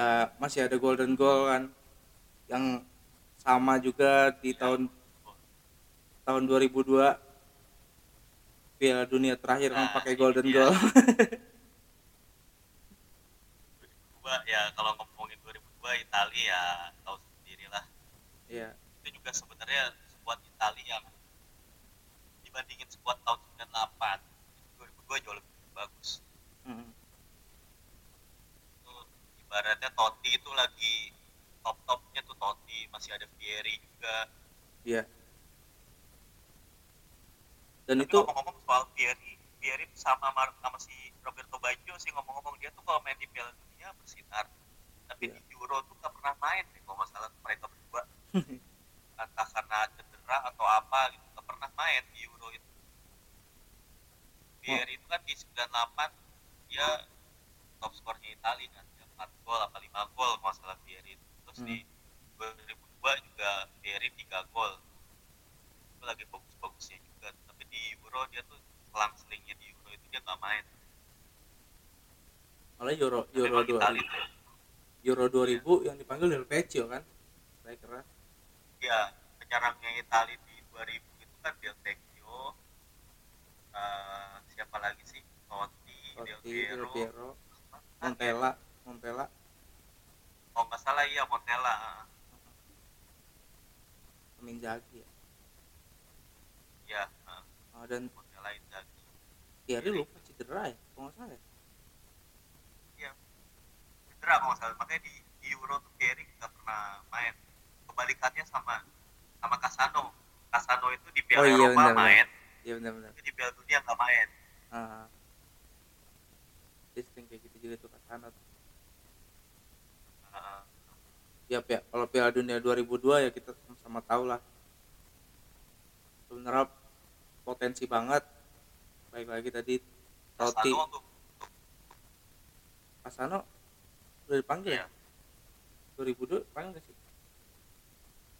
ya masih ada golden goal kan yang sama juga di tahun tahun 2002 Piala Dunia terakhir kan Nah, pakai golden dia. goal. 2002 ya kalau ngomongin 2002 Italia ya tahu sendiri lah ya itu juga sebenarnya skuad Italia yang dibandingin skuad tahun 98 itu 2002 jauh lebih bagus mm, itu ibaratnya Totti itu lagi top topnya tuh Totti masih ada Vieri juga. Ya dan Tapi itu ngomong-ngomong soal Vieri tuh sama Mar- sama si Roberto Baggio sih ngomong-ngomong dia tuh kalau main di Piala Dunia bersinar. Tapi Iya. di Euro tuh gak pernah main deh kalau masalah mereka berdua. Entah karena cedera atau apa gitu gak pernah main di Euro itu. Vieri itu kan di 98 dia top skornya Italia kan 4 gol apa 5 gol kalau masalah Vieri itu. terus Hmm. di 2002 juga Vieri 3 gol. Itu lagi bagus-bagusnya juga. Tapi di Euro dia tuh selang-selingnya di Euro itu dia gak main. Malah Euro Tapi Euro emang Italia 2000 tuh Euro 2000 yang dipanggil Del Vecchio kan? Striker ya penyerangnya Italia di 2000 itu kan Del Vecchio eh, siapa lagi sih? Totti, Del Totti, Del Piero Piero, Ah, Montella, Montella, oh nggak salah iya Montella sama Inzaghi ya. ya ah, Oh, dan Montella Inzaghi Thierry lupa cedera ya, kalau nggak salah ya. iya cedera kalau nggak salah makanya di, di Euro tuh Thierry nggak pernah main kebalikannya sama sama Casano Casano itu di Piala Oh, iya, Eropa benar, benar. main Iya benar-benar. di Piala Dunia nggak main Ah. Dia sering kayak gitu juga tuh Kasano. tuh. Ah, Ya, kalau Piala Dunia 2002 ya kita sama-sama tahu lah. Sebenarnya potensi banget. Baik lagi tadi tuh Kasano udah dipanggil ya? Iya. 2002 panggil nggak sih?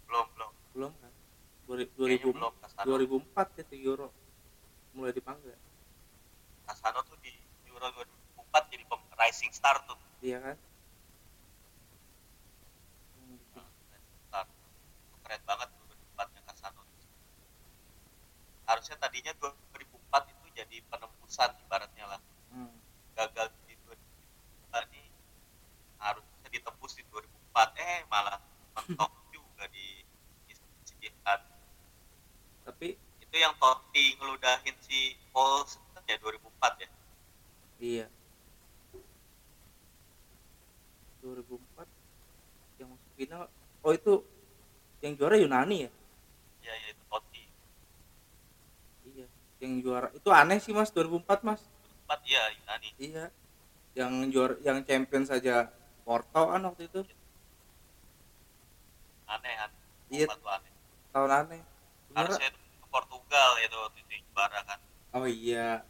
belum belum Belum kan? Dua- Kayaknya 2000 belum Casano 2004 itu Euro mulai dipanggil. Casano tuh di Euro 2004 jadi rising star tuh Iya kan? Nah, rising star Itu keren banget 2004 nya Casano harusnya tadinya 2004 itu jadi penembusan ibaratnya lah Hmm. gagal di 2004 ini harusnya ditembus di 2004 eh malah mentok juga di disediakan Tapi itu yang Totti ngeludahin si Paul ya 2004 ya iya. 2004 yang masuk final oh itu yang juara Yunani ya? ya ya itu Totti Iya. Yang juara itu aneh sih Mas 2004 Mas. 2004 iya Yunani Iya. Yang juara yang champion saja Porto kan waktu itu. aneh aneh Iya. 2004 tuh aneh Tahun aneh. Sebenarnya harusnya itu Portugal itu waktu itu juara kan Oh iya.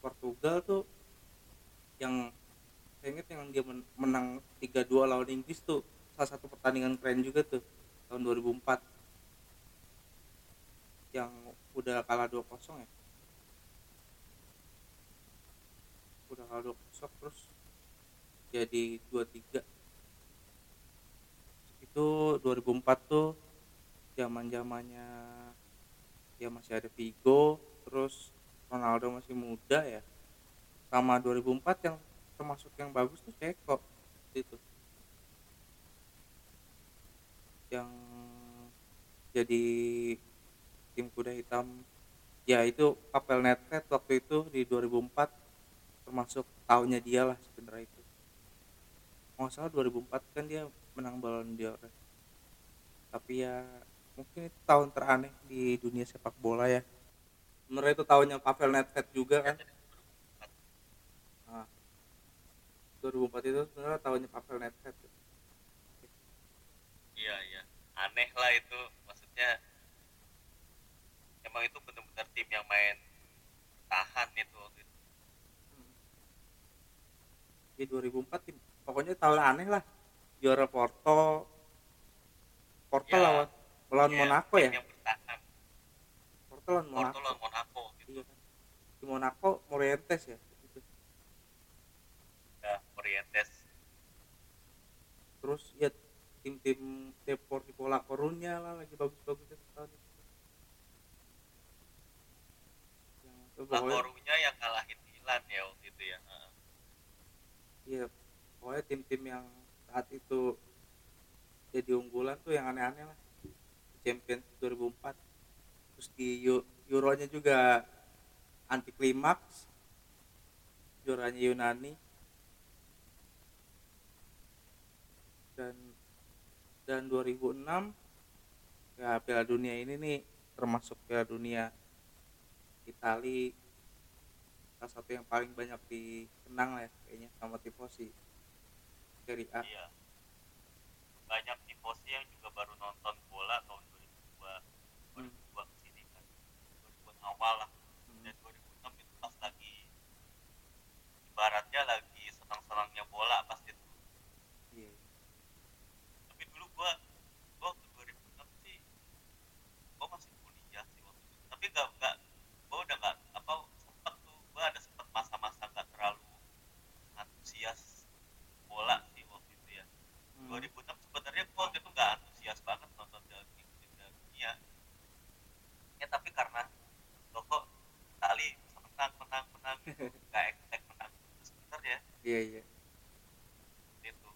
Portugal tuh yang saya inget yang dia men- menang 3-2 lawan Inggris tuh salah satu pertandingan keren juga tuh tahun 2004 yang udah kalah 2-0 ya? Udah kalah 2-0 terus jadi 2-3 itu 2004 tuh zaman zamannya ya masih ada Vigo terus Ronaldo masih muda ya. Sama 2004 yang termasuk yang bagus tuh Ceko itu yang jadi tim kuda hitam. Ya itu Papel Nedved waktu itu di 2004 termasuk tahunnya dia lah sebenarnya itu. Nggak salah 2004 kan dia menang Ballon ya. tapi ya mungkin itu tahun teraneh di dunia sepak bola ya. Sebenarnya itu tahunnya Pavel Nedved juga kan. Nah, 2004 itu sebenarnya tahunnya Pavel Nedved iya iya. Aneh lah itu. Maksudnya emang itu benar-benar tim yang main tahan itu waktu itu. Di 2004 tim pokoknya tahun aneh lah. Juara Porto Porto Ya, lawan lawan Iya, Monaco ya? yang bertahan. Porto lawan Porto Monaco. lawan Monaco gitu. Iya kan. Di Monaco Morientes ya? Gitu. ya Corrientes terus ya tim-tim Deportivo La Coruña lah lagi bagus-bagus itu tahun itu yang itu La pokoknya Coruña yang ngalahin Milan ya waktu itu ya iya pokoknya tim-tim yang saat itu jadi unggulan tuh yang aneh-aneh lah. Champions 2004 terus di Eu- Euronya juga anti klimaks juaranya Yunani. Dan dan 2006 ya Piala Dunia ini nih termasuk Piala Dunia Itali salah satu yang paling banyak dikenang lah ya kayaknya sama tifosi. Serie A. Iya. Banyak tifosi yang juga baru nonton bola tahun 2002 Hmm. 2002 ke sini kan 2000 awal lah Hmm. dan 2006 itu pas lagi ibaratnya lagi senang-senangnya bola pas itu Iya. tapi dulu gua gua waktu 2006 sih gua masih kuliah sih waktu itu tapi gak gak gua udah gak apa sempet tuh gua ada sempet masa-masa gak terlalu antusias bola sih waktu itu ya Hmm. 2006 sebenarnya gua waktu itu gak antusias banget nonton Piala ngikutin Piala dunia ya tapi karena loh kok Itali bisa menang menang menang gitu gak expect menang sebenarnya Iya iya. itu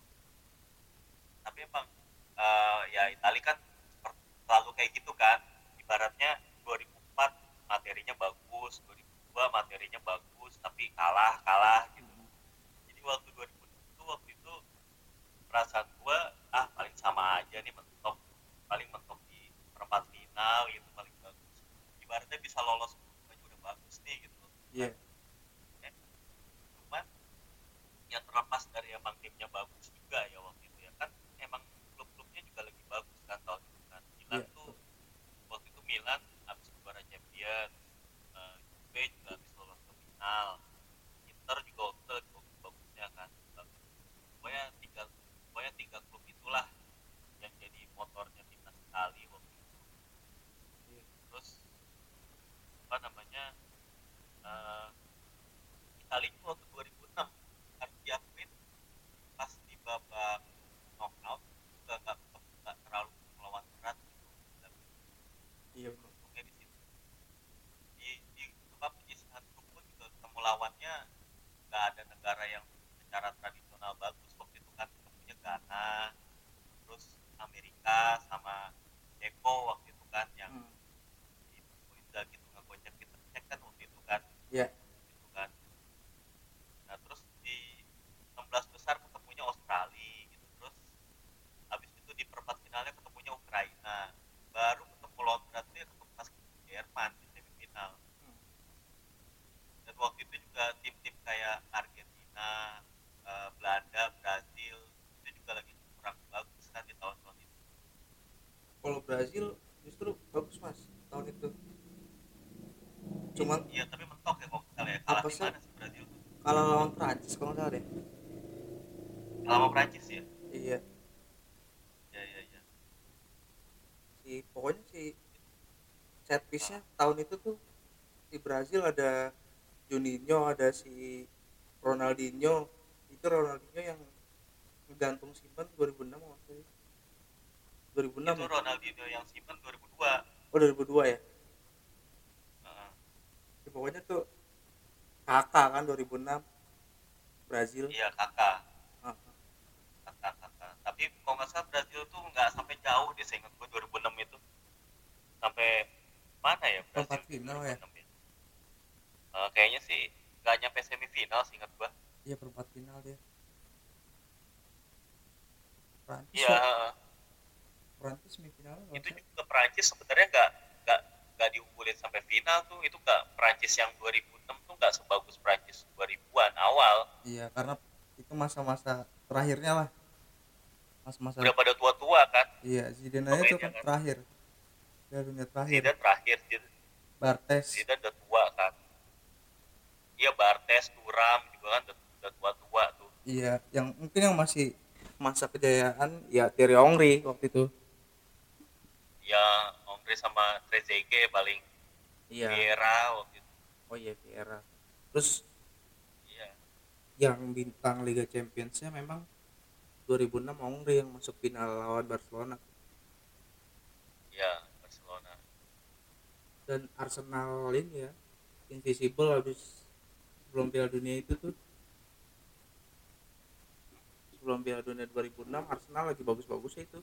tapi emang eh, ya Itali kan seperti selalu kayak gitu kan ibaratnya 2004 materinya bagus 2002 materinya bagus tapi kalah kalah gitu jadi waktu 2006 itu waktu itu perasaan gua ah paling sama aja nih mentok paling mentok di perempat final gitu paling bagus ibaratnya bisa lolos aja udah bagus nih gitu Iya. cuman ya terlepas dari emang timnya bagus juga ya waktu itu ya kan emang klub-klubnya juga lagi bagus kan tahun itu kan Milan Iya, tuh waktu itu Milan habis juara champion eh, Juve juga habis lolos ke final Inter juga waktu itu lagi bagus-bagusnya kan Bagus. pokoknya tiga pokoknya tiga klub itulah yang jadi motornya timnas Itali waktu itu Iya. terus apa namanya eh Itali itu waktu 2006 harus diakuin pas di babak knockout juga nggak nggak terlalu melawan berat gitu dan Iya. untungnya di situ di di apa penyisihan grup pun juga ketemu lawannya nggak ada negara yang secara tradisional bagus waktu itu kan ketemunya Ghana terus Amerika sama Ceko waktu itu kan yang Hmm. itu Inzaghi tuh ngegocek kita cek kan waktu itu kan Iya. gitu kan nah terus di 16 besar ketemunya Australia gitu terus habis itu di perempat finalnya ketemunya Ukraina baru ketemu lawan berat tuh ya ketemu pas Jerman di semifinal Hmm. dan waktu itu juga tim-tim kayak Argentina eh, Belanda Brazil itu juga lagi kurang bagus kan di tahun-tahun itu Kalau Brazil justru bagus mas tahun itu. Cuman iya tapi mentok ya kalau ya. kalah Apa sih? Brazil tuh kalah lawan Prancis kalau nggak salah deh. kalah sama Prancis ya Iya. iya iya iya Si pokoknya si set piece-nya tahun itu tuh di Brazil ada Juninho, ada si Ronaldinho. Itu Ronaldinho yang ngegantung Simon 2006 kalau nggak salah. 2006 itu ya? Ronaldinho yang Simon 2002 Oh 2002 ya? Ya, pokoknya tuh kakak kan 2006 Brazil. Iya kakak kakak kakak tapi kalau nggak salah Brazil tuh nggak sampai jauh deh saya ingat gue 2006 itu. Sampai mana ya Brazil? Perempat final ya? 2006 Eh, kayaknya sih nggak nyampe semifinal sih ingat gue iya perempat final dia Prancis iya ya? Prancis semifinal itu juga Prancis sebenarnya nggak nggak diunggulin sampai final tuh itu nggak Prancis yang 2006 tuh nggak sebagus Prancis 2000-an awal. Iya karena itu masa-masa terakhirnya lah. Masa-masa udah pada tua-tua kan? Iya Zidane aja tuh kan kan. terakhir. Piala dunia terakhir. Zidane terakhir Zidane. Bartes. Zidane udah tua kan? Iya Bartes Turam juga kan udah, tua-tua tuh. Iya yang mungkin yang masih masa kejayaan ya Thierry Henry waktu itu. ya Sama Trezeguet paling iya. Vieira waktu itu. Oh iya Vieira terus iya. yang bintang Liga Championsnya memang 2006 Ongri yang masuk final lawan Barcelona. Ya Barcelona. Dan Arsenal ini ya invisible habis sebelum Piala Dunia itu tuh. Sebelum Piala Dunia 2006 Arsenal lagi bagus-bagusnya itu.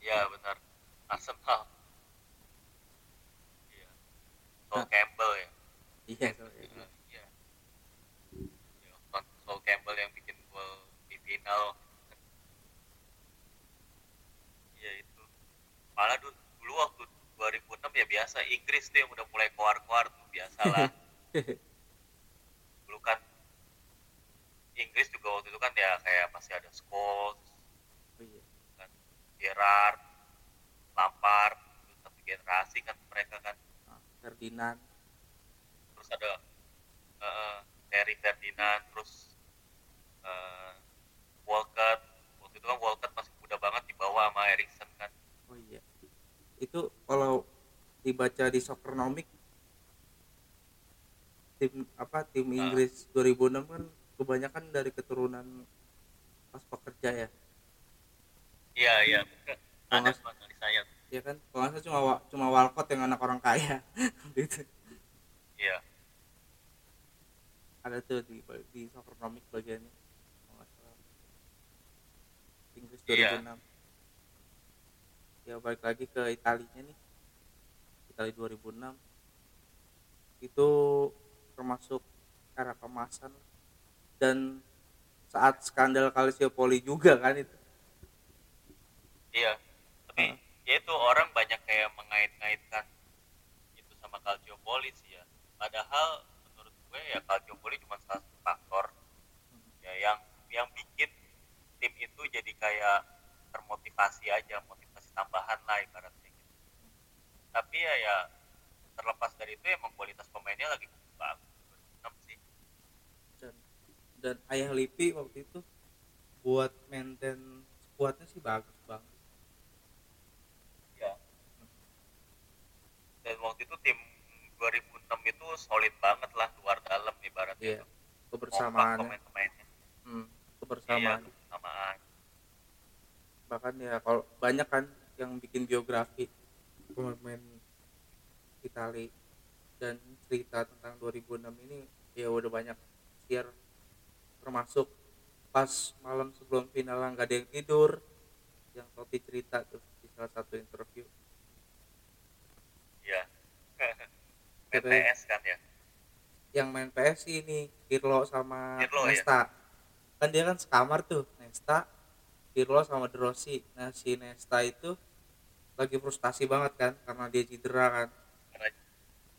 Ya benar Arsenal iya Sol Nah. Campbell ya iya soalnya. Iya. Iya. Sol Campbell yang bikin gol di final iya itu malah dulu, dulu waktu 2006 ya biasa Inggris tuh yang udah mulai keluar-keluar tuh biasalah dulu kan Inggris juga waktu itu kan ya kayak masih ada Scholes, oh, iya. Gerrard, Lampard, satu generasi kan mereka kan. Nah, Ferdinand. Terus ada uh, Terry Ferdinand terus uh, Walcott. Waktu itu kan Walcott masih muda banget dibawa sama Erikson kan. Oh iya. Itu kalau dibaca di Soccernomic tim apa tim Ah. Inggris 2006 kan kebanyakan dari keturunan pas pekerja ya? Iya iya. Oh, ada ya kan? Kalau nggak salah cuma cuma Walcott yang anak orang kaya. Gitu iya. Ada tuh di di bagiannya. Kalau nggak salah. Inggris Iya. 2006 ya balik lagi ke Italinya nih. Italia 2006 itu termasuk era kemasan dan saat skandal Calciopoli juga kan itu. Iya. Tapi Ah. Ya itu orang banyak kayak mengait-ngaitkan itu sama Calciopoli sih ya. Padahal menurut gue ya Calciopoli cuma salah satu faktor ya yang yang bikin tim itu jadi kayak termotivasi aja motivasi tambahan lah ibaratnya gitu. Tapi ya ya terlepas dari itu emang kualitas pemainnya lagi bagus 2006 sih. Dan ayah Lipi waktu itu buat maintain squadnya sih bagus banget ya dan waktu itu tim 2006 itu solid banget lah luar dalam ibaratnya Iya. tuh. Kompak kebersamaannya pemain-pemainnya hmm, iya kebersamaan. Kebersamaan bahkan ya kalau banyak kan yang bikin biografi pemain Itali. Dan cerita tentang 2006 ini ya udah banyak share termasuk pas malam sebelum final nggak ada yang tidur yang Totti cerita tuh di salah satu interview iya Katanya- PTS kan ya? Yang main PS ini Pirlo sama Pirlo, ya? Nesta. Kan dia kan sekamar tuh Nesta Pirlo sama De Rossi. Nah si Nesta itu lagi frustasi banget kan karena dia cedera kan.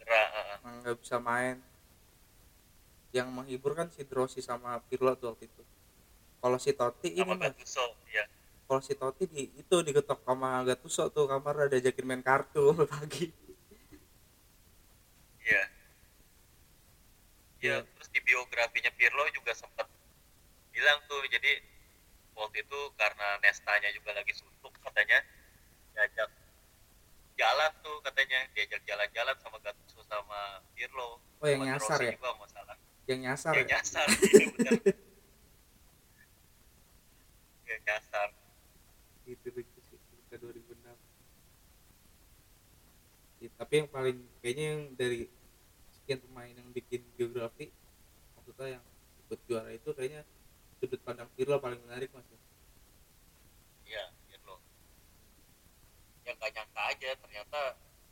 Uh, nggak bisa main. Yang menghibur kan si De Rossi sama Pirlo tuh waktu itu. Kalau si Totti ini sama Gattuso ya kalau si Totti di itu diketok sama Gattuso tuh kamar ada ajakin main kartu pagi iya. Iya. ya terus di biografinya Pirlo juga sempat bilang tuh jadi waktu itu karena Nestanya juga lagi suntuk katanya diajak jalan tuh katanya diajak jalan-jalan sama Gattuso sama Pirlo. Oh yang nyasar Rossi ya? juga nggak salah. Yang nyasar yang ya? nyasar iya bener. Yang nyasar. Itu lucu sih ke 2006 Ya, tapi yang paling kayaknya yang dari sekian pemain yang bikin biografi maksudnya yang ikut juara itu kayaknya sudut pandang Pirlo paling menarik mas. Iya Pirlo. Yang gak nyangka aja ternyata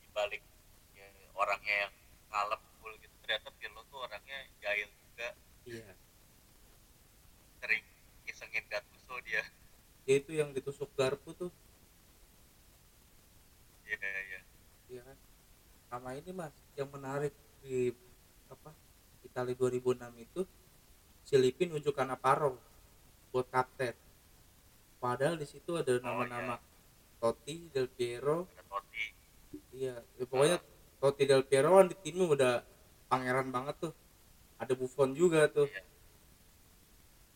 dibalik ya, orangnya yang kalem cool gitu ternyata Pirlo tuh orangnya jahil juga. Iya. Sering ngisengin Gattuso dia. Dia itu yang ditusuk garpu tuh. Iya iya. Iya kan? Sama ini mas yang menarik di apa Italia 2006 itu si Lipin unjuk Cannavaro buat kapten. Padahal di situ ada nama-nama Totti Del Piero. Totti iya ya, pokoknya Totti Del Piero kan di timnya udah pangeran banget tuh. Ada Buffon juga tuh. Iya.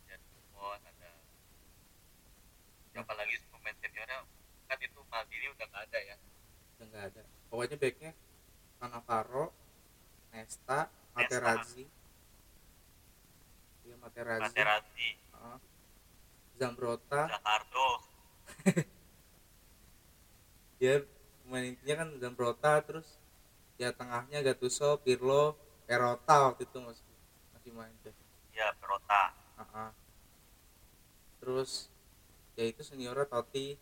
Dan Buffon ada siapa lagi? Pemain seniornya? Kan itu Maldini udah gak ada ya. Udah nggak ada. Pokoknya backnya Cannavaro Nesta Materazzi. Materazzi, Materazzi. Heeh. Zambrotta Jakarta dia pemain intinya kan Zambrotta terus ya tengahnya Gattuso Pirlo Perota waktu itu masih masih main tuh. Ya Perota Heeh. terus ya itu seniornya Totti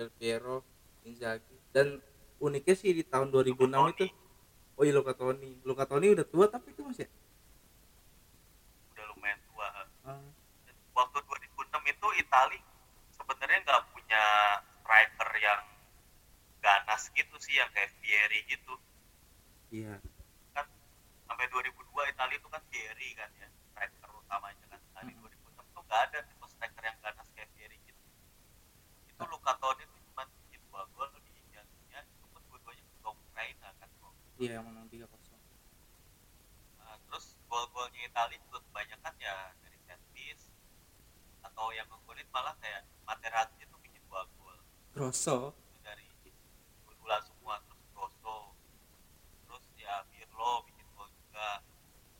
Del Piero Inzaghi. Dan uniknya sih di tahun 2006 itu oh iya Luca Toni. Luca Toni udah tua tapi itu masih udah lumayan tua. Ah, waktu 2006 itu Itali sebenarnya nggak punya striker yang ganas gitu sih yang kayak Vieri gitu. Iya sampai 2002 Itali itu kan Vieri kan ya striker utamanya kan nah, di Hmm. 2006 tuh nggak ada tipe striker yang ganas kayak Vieri gitu itu Luka Toni tuh cuma bikin dua gol di jantungnya itu pun dua-duanya ke Ukraina kan gol. iya yang menang 3-0 Nah, terus gol-golnya Itali juga kebanyakan ya dari set piece atau yang ngegolin malah kayak Materazzi itu bikin dua gol Grosso itu dari bola semua terus Grosso terus ya Pirlo bikin gol juga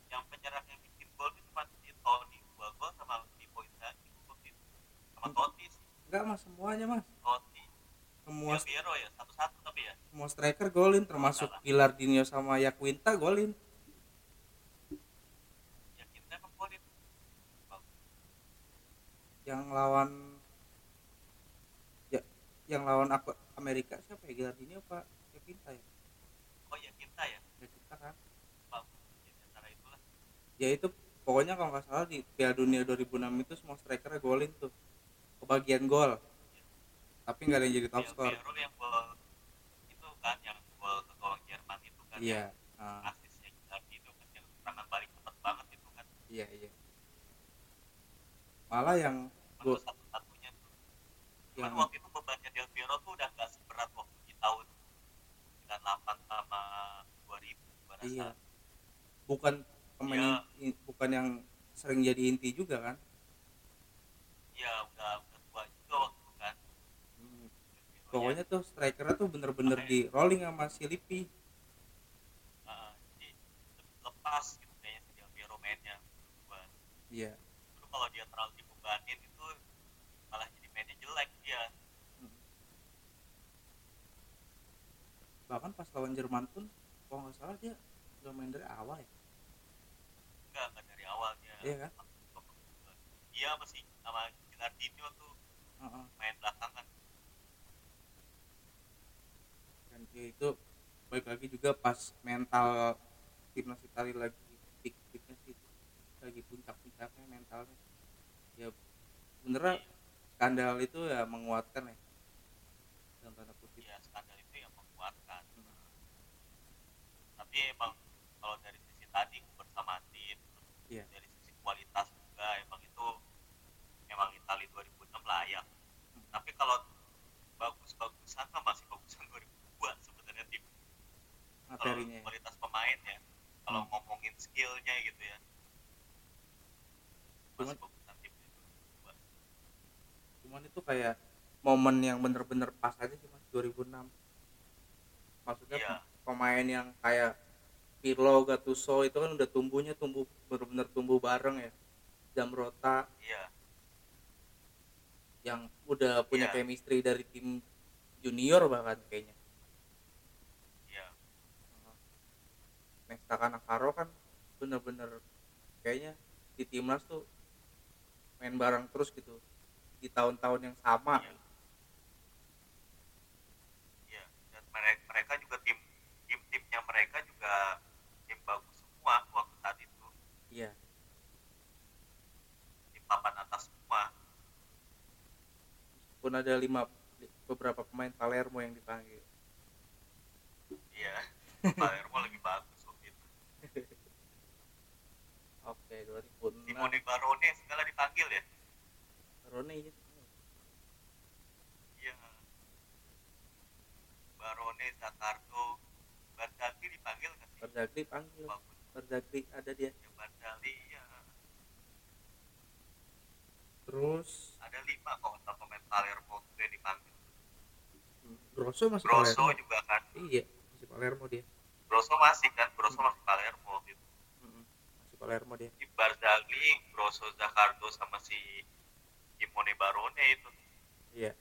yang penyerang yang bikin gol itu cuma si Toni dua gol sama Pipo Inzaghi waktu itu sama Totti sih enggak mas semuanya mas Totti semua Del Piero ya satu-satu tapi ya semua striker golin termasuk Pilardinho sama Yaquinta golin. Ya yang lawan ya yang lawan aku Amerika siapa ya? Gilardini apa Yaquinta ya? Oh ya kita ya? Yaquinta kan. Ya itulah. Ya itu pokoknya kalau nggak salah di Piala Dunia 2006 itu semua strikernya golin tuh. Kebagian gol. Tapi nggak ada yang jadi top yang gol itu kan yang gol ke gawang Jerman itu kan iya yang ah, asisnya Inzaghi itu kan yang serangan balik cepat banget itu kan. Iya iya. Malah yang Cuman gol satu-satunya tuh. Cuman yang waktu itu bebannya Del Piero tuh udah gak seberat waktu di tahun 98 sama 2000 gua rasa. iya. Bukan pemain in- bukan yang sering jadi inti juga kan? Iya, udah udah tua juga waktu itu kan. Hmm, pokoknya tuh strikernya tuh bener-bener di rolling sama si Lippi Ah, jadi lebih lepas gitu kayaknya si Del Piero mainnya menurut gua. Iya Dulu kalau dia terlalu dibebanin itu malah jadi mainnya jelek dia. bahkan pas lawan Jerman pun kalau nggak salah dia udah main dari awal ya Enggak, enggak dari awalnya. Iya kan? Dia masih sama Gilardino tuh Heeh. main belakangan. dan ya itu baik lagi juga pas mental timnas Italia lagi lagi puncak-puncaknya mentalnya ya beneran skandal itu ya menguatkan ya dalam tanda kutip ya skandal itu yang menguatkan Hmm. tapi emang kalau dari sisi tadi kebersamaan tim Iya. dari sisi kualitas juga emang itu emang Itali 2006 layak Hmm. tapi kalau bagus-bagusan mah masih bagusan 2002 sebenarnya tim kalau materinya ya. kualitas pemain ya kalau Hmm. ngomongin skillnya gitu ya Cuman- 2002 cuman itu kayak momen yang bener-bener pas aja mas 2006 maksudnya Iya. pemain yang kayak Pirlo, Gattuso itu kan udah tumbuhnya tumbuh bener-bener tumbuh bareng ya. Zamrota iya. Yang udah punya Iya. chemistry dari tim junior bahkan kayaknya. Iya. Nesta Kanakaro kan bener-bener kayaknya di timnas tuh main bareng terus gitu di tahun-tahun yang sama. Iya. Iya, dan mereka mereka juga tim tim timnya mereka juga tim bagus semua waktu saat itu. Iya. Tim papan atas semua. pun ada lima beberapa pemain Palermo yang dipanggil. Iya, Palermo lagi bagus waktu itu. Oke 2006 Simone Barone segala dipanggil ya. Rone iya. Iya. Barone, Zakardo, Bardali dipanggil nggak sih? Barzagli panggil Bagus. Barzagli ada dia Ya Bardali ya. terus Ada lima kok nggak pemain Palermo yang dipanggil. Grosso masih Grosso Palermo juga kan. iya masih Palermo dia Grosso masih kan, Grosso masih Palermo waktu itu. Mm-mm, masih Palermo dia. Di Barzagli Grosso Zaccardo sama si Simone Barone itu. Iya.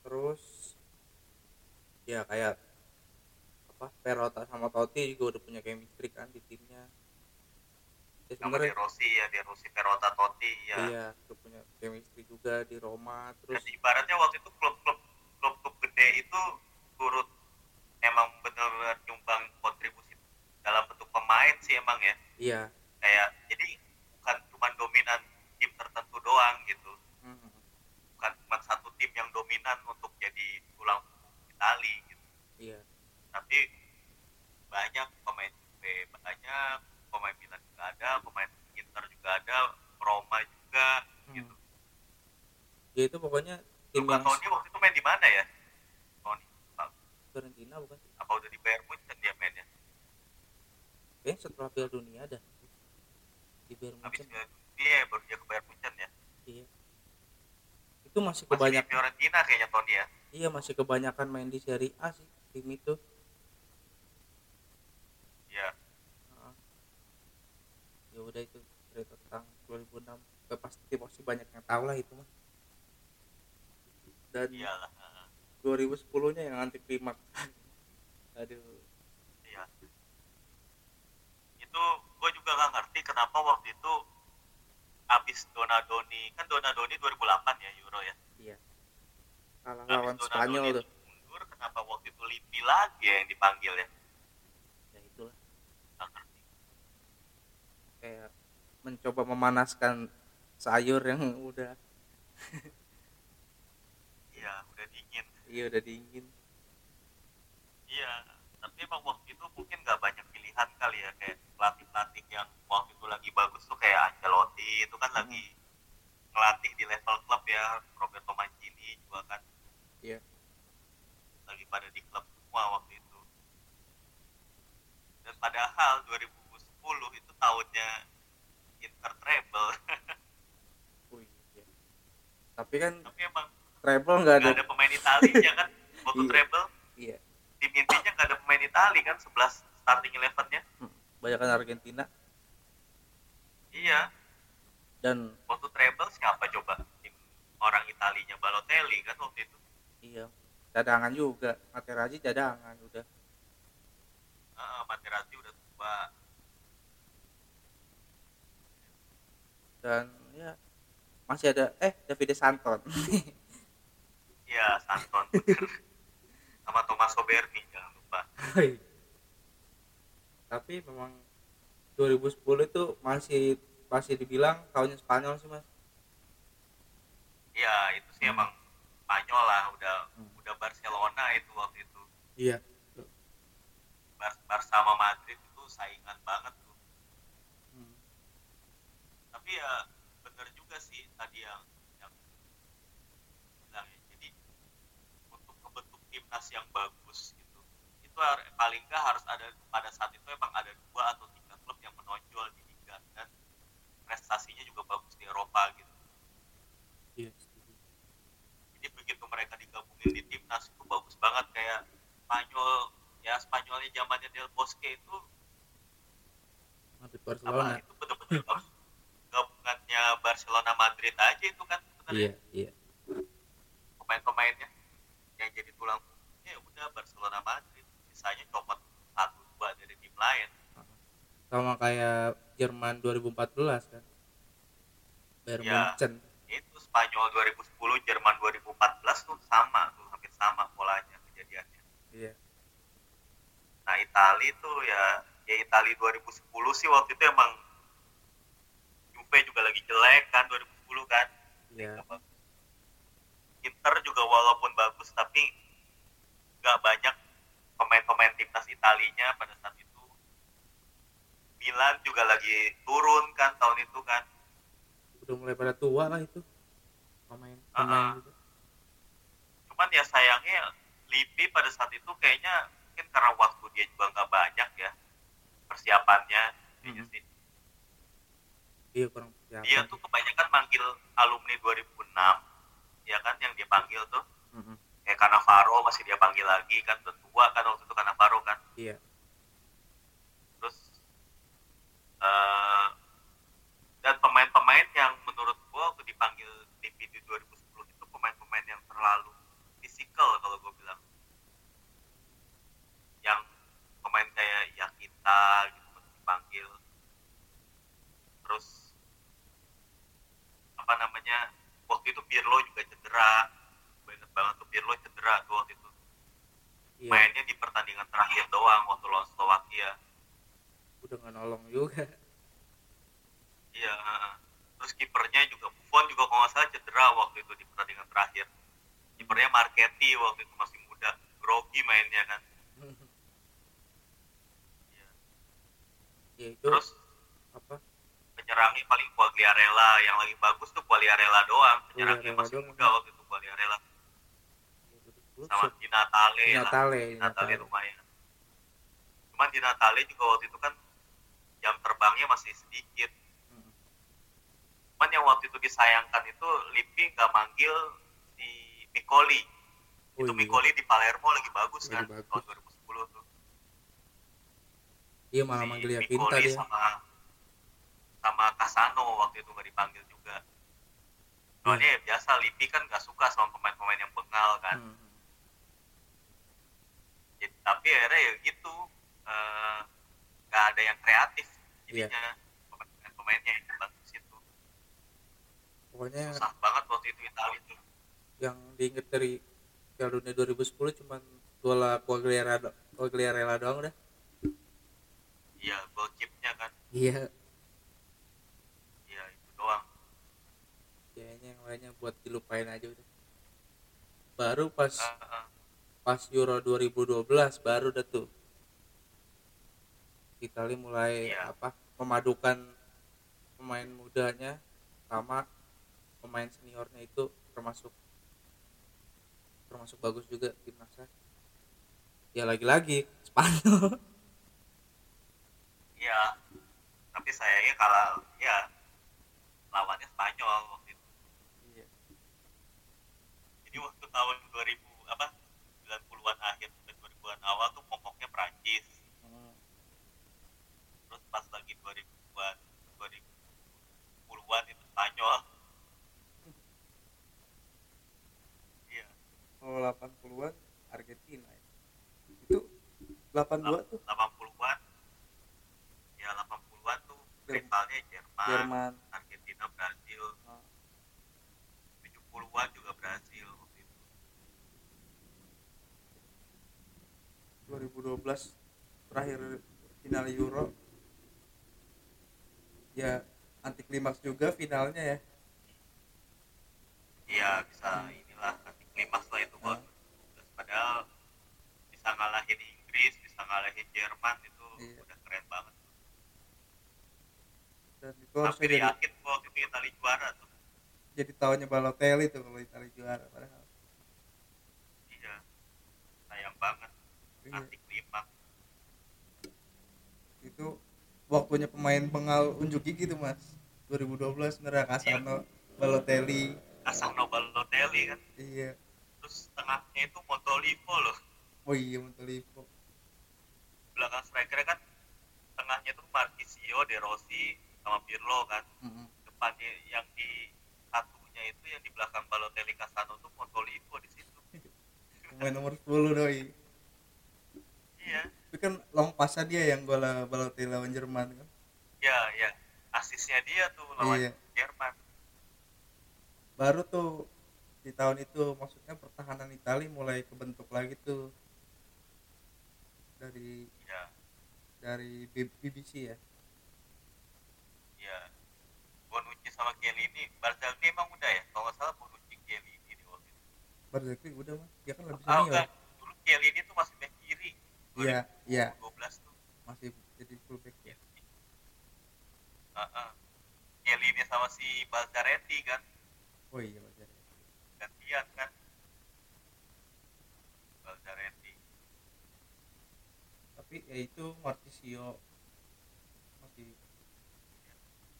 Terus ya kayak apa Perota sama Totti juga udah punya chemistry kan di timnya. Ya sama sebenarnya Rossi ya De Rossi Perota Totti ya. Iya udah punya chemistry juga di Roma terus dan ibaratnya waktu itu klub-klub klub-klub gede itu turut emang benar-benar pemain sih emang ya. Iya. Kayak jadi bukan cuma dominan tim tertentu doang gitu. Mhm, bukan cuma satu tim yang dominan untuk jadi tulang punggung Itali gitu. Iya. Tapi banyak pemain Juve banyak pemain Milan juga ada pemain Inter juga ada Roma juga Hmm. gitu. Ya itu pokoknya tim Luka yang Toni waktu itu main di mana ya? Pak, Fiorentina bukan apa udah di Bayern Munchen kayaknya setelah Piala Dunia ada. Di Bayern Munchen dia baru dia ke Bayern Munchen ya. Iya. Itu masih masih di kebanyakan Fiorentina kayaknya Toni ya. Iya masih kebanyakan main di Serie A sih tim itu. Iya. Heeh. ya udah itu cerita tentang 2006 Gak pasti pasti banyak yang tahu lah itu mah. Dan iyalah 2010 nya yang anti klimaks aduh iya itu gue juga nggak ngerti kenapa waktu itu abis Donadoni kan Donadoni 2008 ya Euro ya? Iya. Abis lawan Spanyol tuh. mundur kenapa waktu itu Lippi lagi ya yang dipanggil ya? Ya itulah. Nggak ngerti. Kayak mencoba memanaskan sayur yang udah iya udah dingin. Iya udah dingin. Iya tapi emang waktu itu mungkin nggak banyak pilihan kali ya kayak pelatih pelatih itu lagi bagus tuh kayak Ancelotti itu kan Hmm. lagi ngelatih di level klub ya Roberto Mancini juga kan. Iya. Lagi pada di klub semua waktu itu. Dan padahal 2010 itu tahunnya Inter treble. Wih, iya. tapi kan tapi emang treble nggak ada ada pemain Italia kan waktu Iya. treble. Iya. Tim intinya nggak ada pemain Italia kan 11 starting elevennya. Banyak kan Argentina iya. Dan waktu treble siapa coba? Tim orang Italinya Balotelli kan waktu itu. Iya. Cadangan juga. Materazzi cadangan udah. Ah, Materazzi udah tua. Dan ya masih ada eh Davide Santon. Iya Santon sama Tommaso Berni jangan lupa. Tapi memang 2010 itu masih masih dibilang tahunnya Spanyol sih mas iya itu sih emang Spanyol lah udah Hmm. udah Barcelona itu waktu itu iya Bar Barca sama Madrid itu saingan banget tuh Hmm. tapi ya bener juga sih tadi yang yang bilang ya jadi untuk membentuk timnas yang bagus gitu itu paling nggak harus ada pada saat itu emang ada dua atau tiga klub yang menonjol di liga dan prestasinya juga bagus di Eropa gitu iya jadi begitu mereka digabungin di timnas itu bagus banget kayak Spanyol ya Spanyolnya zamannya Del Bosque itu Madrid apa Barcelona itu bener-bener bagus gabungannya Barcelona Madrid aja itu kan sebenarnya. Iya iya. Pemain-pemainnya yang jadi tulang punggungnya ya udah Barcelona Madrid. Sisanya copot satu dua dari tim lain. Sama kayak Jerman 2014 kan? Bayern Iya. Munchen. itu Spanyol 2010 Jerman 2014 tuh sama tuh hampir sama polanya iya. Nah Itali tuh ya ya Itali 2010 sih waktu itu emang Juve juga lagi jelek kan 2010 kan. Iya. Inter juga walaupun bagus tapi nggak banyak pemain-pemain timnas Italinya pada saat itu. Milan juga lagi turun kan tahun itu kan. Udah mulai pada tua lah itu. Pemain pemain gitu. cuman ya sayangnya Lippi pada saat itu kayaknya mungkin karena waktu dia juga nggak banyak ya persiapannya kayaknya Mhm. sih. Iya kurang persiapan dia tuh kebanyakan manggil alumni 2006 ya kan yang dia panggil tuh. Mhm. kayak Cannavaro masih dia panggil lagi kan udah tua kan waktu itu Cannavaro kan. Iya. Terus Eh, dan pemain-pemain yang menurut gue waktu dipanggil tim di 2010 itu pemain-pemain yang terlalu fisikal kalau gue bilang yang pemain kayak Yakita gitu dipanggil. Terus apa namanya waktu itu Pirlo juga cedera. Banget banget tuh Pirlo cedera tuh waktu itu. Iya. Mainnya di pertandingan terakhir doang waktu lawan Slovakia. Udah nggak nolong juga. Iya, terus kipernya juga Buffon juga kalau nggak salah cedera waktu itu di pertandingan terakhir. Kipernya Marketti waktu itu masih muda, grogi mainnya kan. Iya. Ya itu Terus apa penyerangnya paling Quagliarella, yang lagi bagus tuh Quagliarella doang. Penyerangnya Quagliarella masih doang. muda waktu itu Quagliarella Lu sama Di Natale Di. Natale, Di Natale lumayan. Cuman di Natale juga waktu itu kan jam terbangnya masih sedikit. Mm. Cuman yang waktu itu disayangkan itu Lippi nggak manggil si. Oh itu iya. Piccoli di Palermo lagi bagus Lagi kan bagus. tahun 2010 tuh. Iya malah Si manggil Yakinta Piccoli dia. sama sama Casano waktu itu nggak dipanggil juga. Soalnya ya biasa Lippi kan nggak suka sama pemain-pemain yang bengal kan. Hmm. Jadi, tapi akhirnya ya gitu eh, nggak ada yang kreatif Iya. jadinya pemain-pemainnya yang bagus itu Pokoknya susah banget waktu itu Italia tuh. yang diinget dari Piala Dunia 2010 cuman bola Quagliarella, Quagliarella doang udah. Iya, gol chipnya kan. Iya, Iya, itu doang. kayaknya yang lainnya buat dilupain aja udah. Baru pas Eh, eh. pas Euro 2012 baru dah tuh. Italia mulai Iya. apa? memadukan pemain mudanya sama pemain seniornya itu termasuk termasuk bagus juga timnasnya. Ya lagi-lagi Spanyol. Iya. Tapi sayangnya kalau ya lawannya Spanyol waktu itu. Iya. Jadi waktu tahun 2000 apa 90-an akhir dan 2000-an awal tuh momoknya Prancis. Hmm. Terus pas lagi 2000-an 2010-an itu Spanyol. Iya. Kalau 80-an Argentina ya. Itu 82 tuh 80-an. Ya 80-an tuh Jerman. Rivalnya Jerman, Jerman. Argentina, Brazil. Ah. 70-an juga Brazil waktu itu. 2012 terakhir final Euro ya anti klimaks juga finalnya ya Iya bisa inilah nanti klimaks lah itu Ah. bos. Padahal bisa ngalahin Inggris, bisa ngalahin Jerman itu Iya. udah keren banget. Dan itu Hampir jadi, yakin waktu itu Italia juara tuh. jadi tahunnya Balotelli tuh kalau Italia juara padahal Iya. Sayang banget Iya. anti klimaks. itu waktunya pemain bengal unjuk gigi tuh mas 2012 bener Casano Balotelli Asano Balotelli kan. iya Terus tengahnya itu Montolivo loh. oh iya Montolivo Belakang strikernya kan tengahnya tuh Marquisio, De Rossi, sama Pirlo kan. Mm-mm. Depannya yang di satunya itu yang di belakang Balotelli Casano tuh Montolivo di situ. pemain nomor 10 doi Iya. itu kan long passnya dia yang gol Balotelli lawan Jerman kan Ya, ya. Asisnya dia tuh lawan Iya. Jerman. baru tuh di tahun itu maksudnya pertahanan Italia mulai kebentuk lagi tuh dari Ya, dari BBC ya. Bonucci sama Chiellini, Barzagli emang udah ya? Kalau nggak salah Bonucci Chiellini di waktu itu. Barzagli udah mah dia kan lebih Ah, senior enggak. Dulu Chiellini tuh masih back kiri. Iya, iya. 2012 tuh. masih jadi fullback ya Chiellini. Heeh. Chiellini sama si Balzaretti kan oh iya Barzagli gantian kan. Balzaretti. tapi ya itu Marcisio masih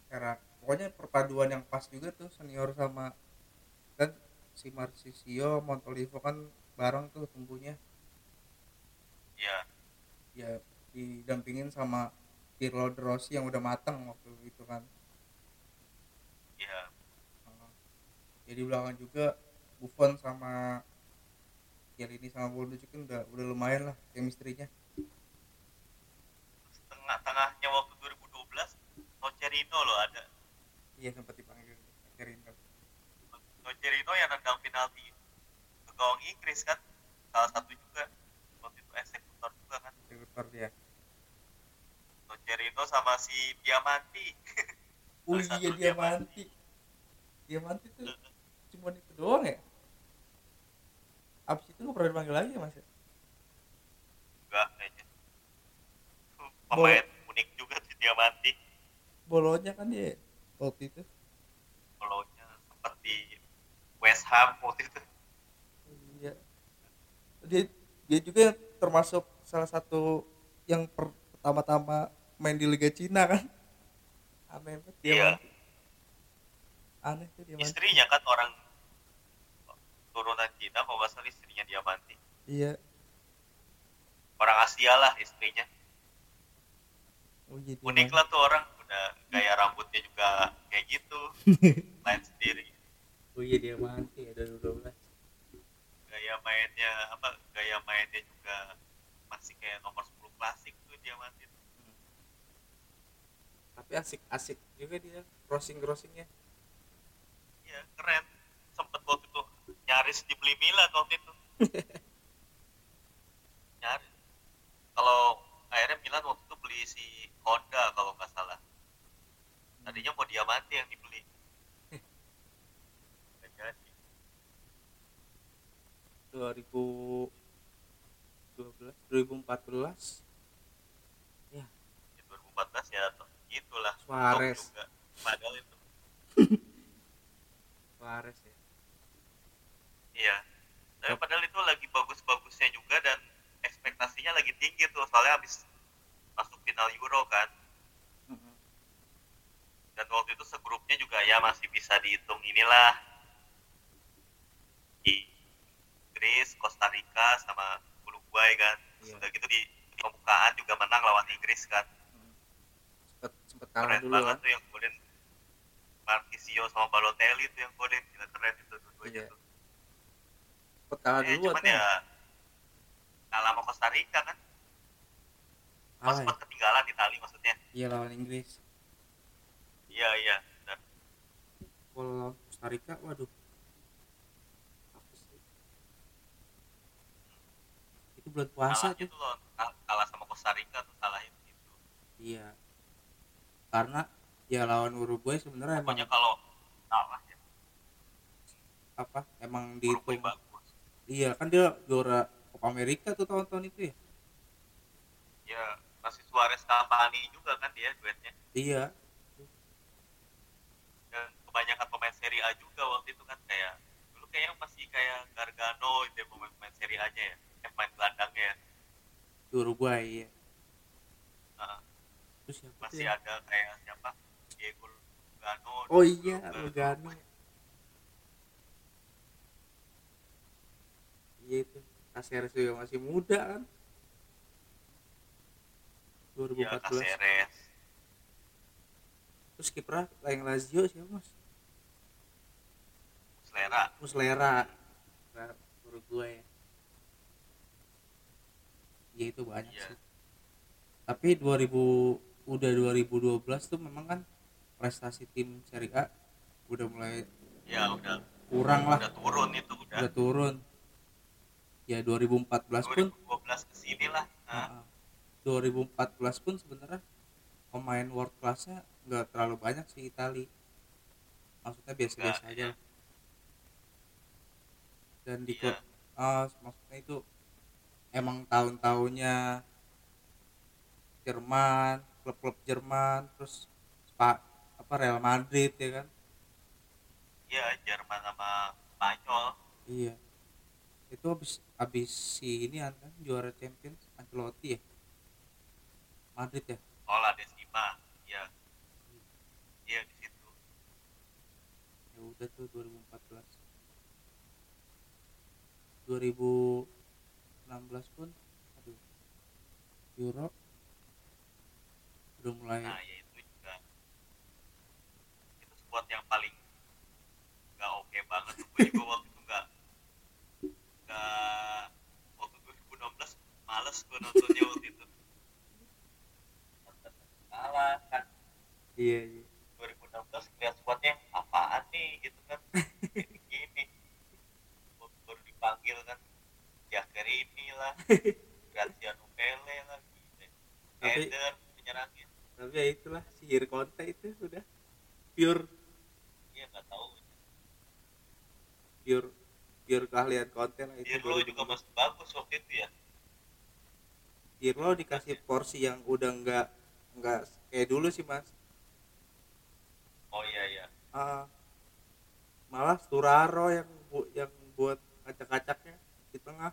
era pokoknya perpaduan yang pas juga tuh senior sama kan si Marcisio Montolivo kan bareng tuh tumbuhnya. Ya, ya didampingin sama Pirlo De Rossi yang udah matang waktu itu kan. Ya jadi belakang juga Buffon sama ini sama Bonucci kan udah udah lumayan lah chemistry-nya. Tengah-tengahnya waktu 2012 Nocerino loh ada iya sempat dipanggil Cerino Nocerino yang nendang penalti ke gawang Inggris kan salah satu juga. Waktu itu eksekutor juga kan. Eksekutor dia Nocerino sama si Diamanti. Oh iya satu Diamanti. Diamanti. Tuh cuma itu doang ya? Abis itu nggak pernah dipanggil lagi ya mas ya? enggak kayaknya. Pemain unik juga si Diamanti. Bolonya kan dia waktu itu? Bolonya sempat di West Ham waktu itu. Iya. Dia dia juga termasuk salah satu yang per- pertama-tama main di Liga Cina kan? Aneh banget dia Iya. Aneh tuh dia istrinya kan orang turunan Cina kalau nggak salah istrinya Diamanti. Iya. Orang Asia lah istrinya. Oh iya dia unik lah tuh orang gaya rambutnya juga kayak gitu. Lain sendiri. Oh iya dia Manti ya dari 12 gaya mainnya apa gaya mainnya juga masih kayak nomor 10 klasik tuh Diamanti tapi asik-asik juga dia crossing crossingnya. Iya keren. Sempet waktu itu nyaris dibeli Milan waktu itu nyaris kalau akhirnya Milan waktu itu beli si Honda kalau nggak salah tadinya Diamanti yang dibeli. Nggak jadi. 2012 2014 ya. Ya 2014 ya gitulah Suarez. Juga. Padahal itu. Suarez ya. Iya. Tapi padahal itu lagi bagus-bagusnya juga dan ekspektasinya lagi tinggi tuh. Soalnya habis masuk final Euro kan. Dan waktu itu segrupnya juga ya masih bisa dihitung inilah. Inggris, Costa Rica sama Uruguay kan. Iya. sudah gitu di pembukaan juga menang lawan Inggris kan. Sempet sempet kalah keren dulu banget kan. tuh yang golin Marquisio sama Balotelli tuh yang golin gila keren itu dua-duanya Iya. tuh. Sempet kalah Eh, dulu cuman atau ya kalah sama Costa Rica kan. Kalah ya? sempat ketinggalan Itali maksudnya. Iya lawan Inggris iya iya benar. kalau Costa Rica waduh. Apa sih? Itu bulan puasa kalahnya tuh. kal- kalah sama Costa Rica tuh salahnya gitu. Iya. Karena ya lawan Uruguay sebenarnya emang pokoknya kalau kalah ya. Apa? Emang Uruguay dihitung. bagus. Iya kan dia juara Copa America tuh tahun-tahun itu ya? Ya masih Suarez Cavani juga kan dia duetnya. Iya kebanyakan pemain Serie A juga waktu itu kan kayak dulu kayaknya masih kayak Gargano itu ya pemain-pemain Serie A nya ya eh, pemain gelandangnya ya. Uruguay ya Nah, terus siapa masih ya? ada kayak siapa? Diego Lugano oh iya. Lugano. Iya itu Caceres juga masih muda kan? Ya 2014 Caceres. Terus kiprah yang Lazio siapa mas Muslera Muslera Nah, Uruguay ya. Ya itu banyak Iya. sih. Tapi 2000 udah 2012 tuh memang kan prestasi tim Serie A udah mulai ya udah. kurang lah. Udah turun itu udah. Udah turun. Ya 2014 pun 2012 ke sini lah. Nah, uh, 2014 pun sebenarnya pemain world classnya nggak terlalu banyak sih Itali. Maksudnya biasa-biasa Nggak, aja iya. Dan di Iya. klub ah, maksudnya itu emang tahun-tahunnya Jerman klub-klub Jerman terus Spa, apa Real Madrid ya kan? Ya Jerman sama Spanyol. Iya. Itu habis habis si ini kan juara Champions Ancelotti ya? Madrid ya? Ola Desima ya iya. Di situ. Ya udah tuh 2014 2016 pun aduh Euro udah mulai nah ya itu juga. Itu squad yang paling nggak oke banget. Gue juga waktu itu nggak nggak waktu 2016 males gue nontonnya waktu itu. Kalah kan? Iya iya. 2016 lihat squadnya apaan nih gitu kan dipanggil kan. Jaker ini lah Graziano Pele lah gitu. Eder penyerangnya tapi ya itulah sihir konte itu sudah pure. Iya nggak tahu. Pure pure keahlian konten lah itu Pirlo juga masih bagus waktu itu ya. Pirlo dikasih porsi yang udah nggak nggak kayak dulu sih mas. Oh iya iya. Ah, malah Sturaro yang bu, yang buat acak-acaknya di tengah.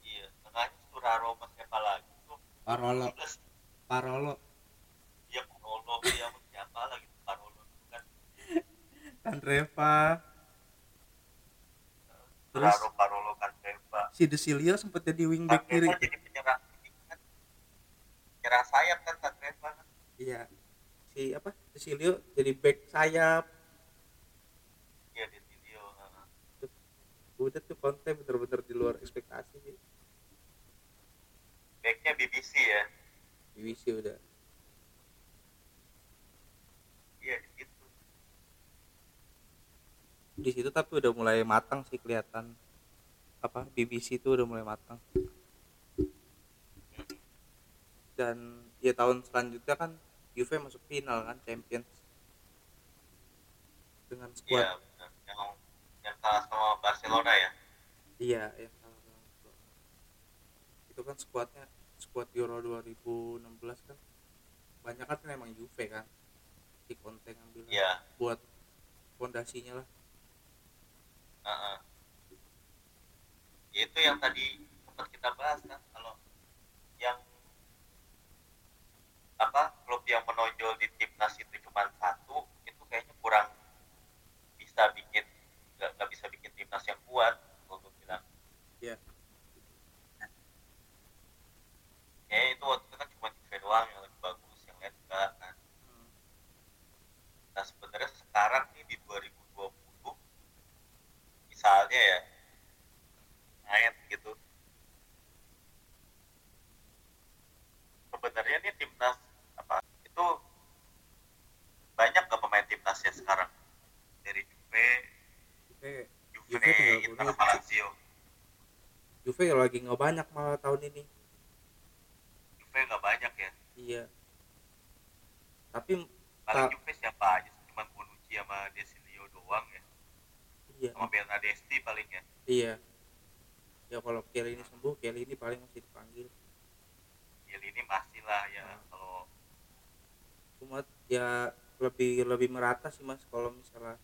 Iya tengahnya Sturaro sama siapa lagi tuh. Parolo. 11 Parolo. Dia Parolo. Dia sama siapa lagi tuh? Parolo kan. Kandreva terus Sturaro Parolo kan Kandreva si Desilio sempat jadi wingback kiri. Kandreva jadi penyerang kan. Penyerang sayap kan Kandreva kan. Iya. Si apa? Desilio jadi back sayap iya di video nah. Udah tuh konten bener-bener di luar ekspektasi sih. Backnya BBC ya? Divisi udah. Iya di situ di situ tapi udah mulai matang sih kelihatan. Apa BBC itu udah mulai matang. Dan ya tahun selanjutnya kan Juve masuk final kan Champions. Dengan squad yang yang kalah sama Barcelona ya? Iya yang kalah sama Barcelona. itu kan squadnya squad Euro 2016 kan. Banyak kan emang Juve kan? Si Conte ngambil iya. buat fondasinya lah. Heeh. Ya, itu yang tadi sempat kita bahas kan kalau yang apa klub yang menonjol di timnas itu cuma satu itu kayaknya kurang bisa bikin nggak nggak bisa bikin timnas yang kuat kalau gue bilang ya ya itu waktu itu kan cuma Juve doang yang lebih bagus yang lain enggak kan Hmm. nah sebenarnya sekarang nih di 2020 misalnya ya main gitu sebenarnya nih timnas apa itu banyak gak pemain timnasnya sekarang dari Juve Juve Juve, Juve tinggal Inter Bonucci. sama Lazio Juve lagi nggak banyak malah tahun ini Juve nggak banyak ya iya tapi paling Ta- Juve siapa aja sih? cuman Bonucci sama Desilio doang ya iya sama Bernadesti paling ya iya ya kalau Kelly ini sembuh Kelly ini paling masih dipanggil Gil ini masih lah ya Nah. kalau cuma ya lebih lebih merata sih mas kalau misalnya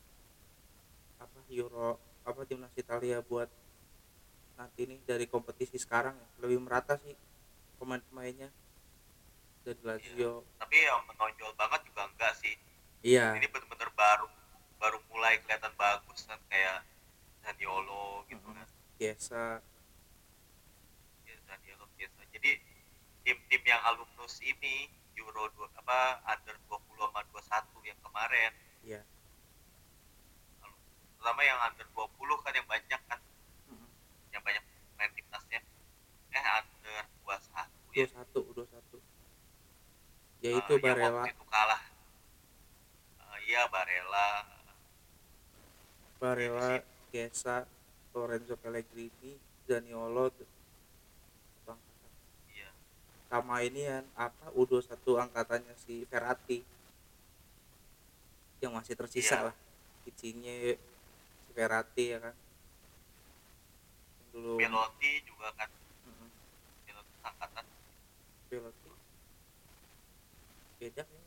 apa Euro apa timnas Italia buat nanti nih dari kompetisi sekarang. Ya lebih merata sih pemain-pemainnya. Dari Lazio. tapi yang menonjol banget juga enggak sih. Iya. Ini bener-bener baru baru mulai kelihatan bagus kan kayak Zaniolo gitu kan. Biasa. Ya, Zaniolo biasa. Jadi tim-tim yang alumnus ini Euro dua, apa under 20 sama 21 yang kemarin. Iya. Terutama yang under 20 kan yang banyak kan Mm-mm. yang banyak main timnasnya eh under 21 dua ya satu dua satu. Ya Eh, itu yang Barella. waktu itu kalah. Eh, iya Barella. Barella Chiesa Lorenzo Pellegrini Zaniolo iya. Sama ini kan apa U21 angkatannya si Verratti. Yang masih tersisa Iya. lah. Insigne si Verratti ya kan. Dulu Belotti juga kan Belotti beda ya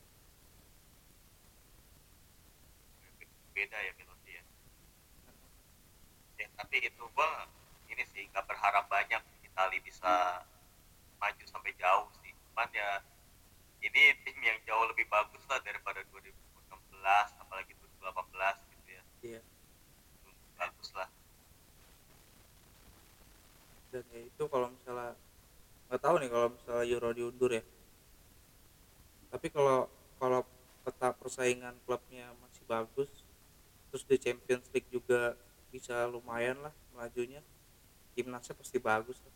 beda ya Belotti ya. Ya tapi itu gua ini sih nggak berharap banyak Itali bisa maju sampai jauh sih. Cuman ya ini tim yang jauh lebih bagus lah daripada 2016 apalagi 2018 gitu ya. Iya. Bagus lah. Dan ya itu kalau misalnya nggak tahu nih kalau misalnya Euro diundur ya. Tapi kalau kalau peta persaingan klubnya masih bagus terus di Champions League juga bisa lumayan lah melajunya timnasnya pasti bagus lah.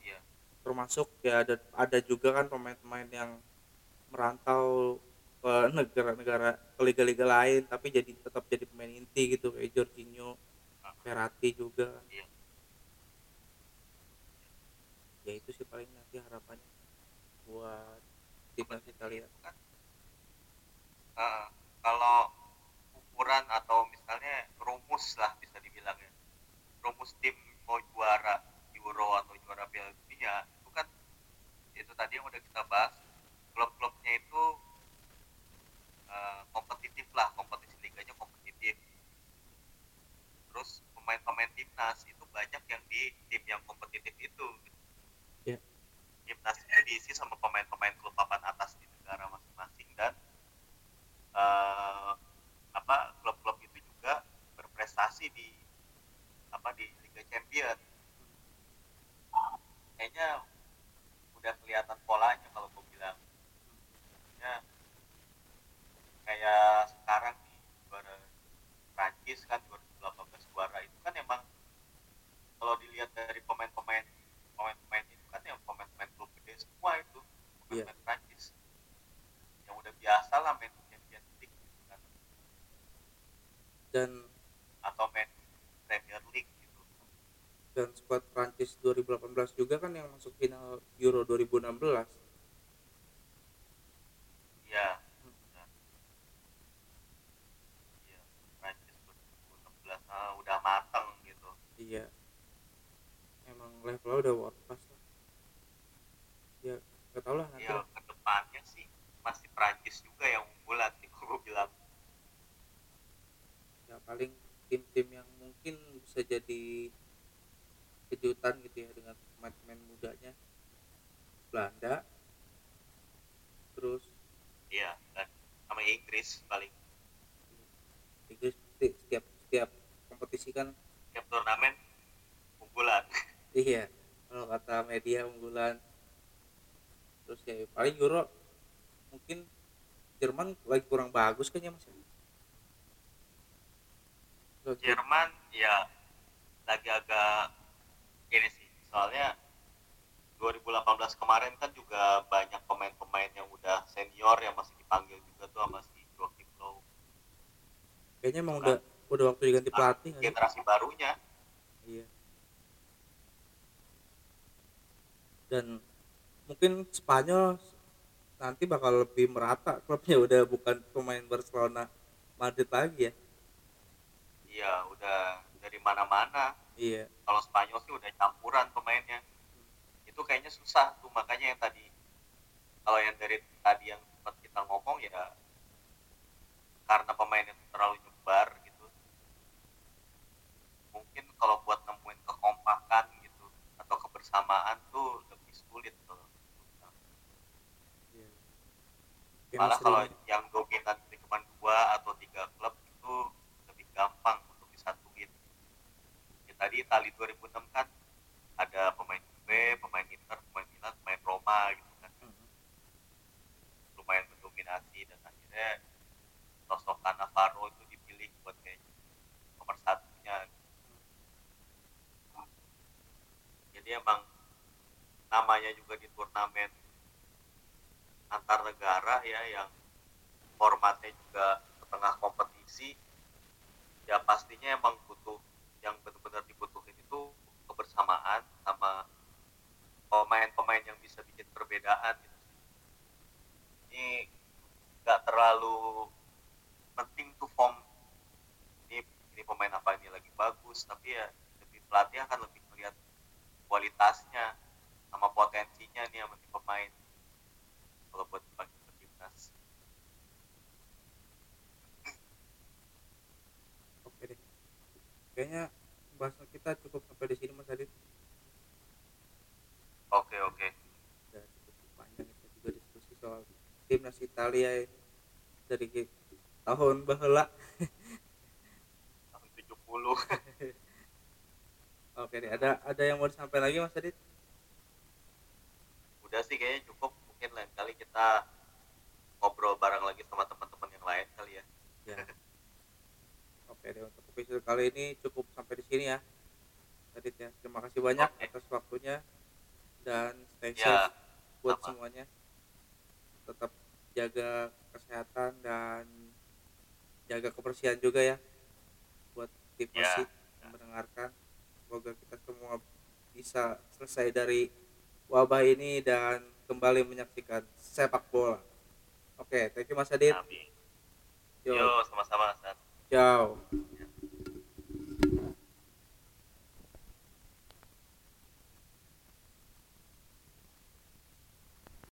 iya. Termasuk ya ada ada juga kan pemain-pemain yang merantau ke negara-negara ke liga-liga lain tapi jadi tetap jadi pemain inti gitu kayak Jorginho, Ah, Verratti juga. Iya ya itu sih paling nanti harapannya buat timnas Italia. Ah, kalau ukuran atau misalnya rumus lah bisa dibilang ya. Rumus tim mau juara Euro atau juara Piala Dunia itu kan itu tadi yang udah kita bahas klub-klubnya itu eh, kompetitif lah kompetisi liganya kompetitif. Terus pemain-pemain timnas itu banyak yang di tim yang kompetitif itu ya timnas itu diisi sama pemain-pemain klub papan atas di negara masing-masing dan eh, apa klub-klub itu juga berprestasi di apa di Liga Champion kayaknya udah kelihatan polanya kalau gue bilang ya kayak sekarang nih juara Prancis kan 2018 juara itu kan emang kalau dilihat dari pemain-pemain pemain-pemain itu kan yang pemain-pemain klub gede semua itu Iya. pemain-pemain Prancis yang udah biasa lah main di Champions League gitu kan dan atau main Premier League gitu dan Prancis 2018 juga kan yang masuk final Euro 2016 iya benar. iya Prancis 2016 ah, udah mateng gitu iya emang levelnya udah world class lah ya gak tau lah nanti ya lah. ke depannya sih masih Prancis juga yang unggulan sih kalau gue bilang ya paling tim-tim yang mungkin bisa jadi kejutan gitu ya dengan pemain-pemain mudanya Belanda terus iya dan sama Inggris paling Inggris pasti setiap setiap kompetisi kan tiap turnamen unggulan iya kalau kata media unggulan terus ya paling Euro mungkin Jerman lagi kurang bagus kayaknya mas ya. Jerman ya lagi agak ini sih soalnya 2018 kemarin kan juga banyak pemain-pemain yang udah senior yang masih dipanggil juga tuh sama si Joachim Low kayaknya emang udah udah waktu diganti pelatih sih? generasi barunya iya dan mungkin Spanyol nanti bakal lebih merata klubnya udah bukan pemain Barcelona Madrid lagi ya? Iya udah dari mana-mana. Iya. Kalau Spanyol sih udah campuran pemainnya. Itu kayaknya susah tuh makanya yang tadi kalau yang dari tadi yang sempat kita ngomong ya karena pemainnya terlalu nyebar gitu. Mungkin kalau buat nemuin kekompakan gitu atau kebersamaan tuh lebih sulit tuh iya malah kalau yang dominan itu cuma dua atau tiga klub itu lebih gampang untuk disatuin. Ya, tadi Itali 2006 kan ada pemain Juve, pemain Inter, pemain Milan, pemain Roma gitu kan. Mhm. lumayan mendominasi dan akhirnya sosok Cannavaro itu dipilih buat kayak nomor satunya. Jadi emang namanya juga di turnamen antar negara ya yang formatnya juga setengah kompetisi ya pastinya emang butuh yang benar-benar dibutuhin itu kebersamaan sama pemain-pemain yang bisa bikin perbedaan gitu. Ini nggak terlalu penting tuh form. Ini ini pemain apa ini lagi bagus tapi ya lebih pelatih akan lebih melihat kualitasnya sama potensinya nih sama nih pemain kalau buat dipanggil ke timnas oke deh kayaknya bahasan kita cukup sampai di sini Mas Adit oke oke udah cukup panjang kita juga diskusi soal ini dari tahun bahula tahun 70 oke deh ada ada yang mau disampaikan lagi Mas Adit udah sih kayaknya cukup mungkin lain kali kita ngobrol bareng lagi sama teman-teman yang lain kali ya. Ya. Oke deh untuk episode kali ini cukup sampai di sini ya. Adit ya. Terima kasih banyak Oke. atas waktunya dan stay Ya, safe buat sama. semuanya. Jaga kesehatan dan jaga kebersihan juga ya buat tipasi Ya. yang mendengarkan. Semoga kita semua bisa selesai dari wabah ini dan kembali menyaksikan sepak bola. Oke, thank you Mas Adit. Amin. Yo, Yo, sama-sama.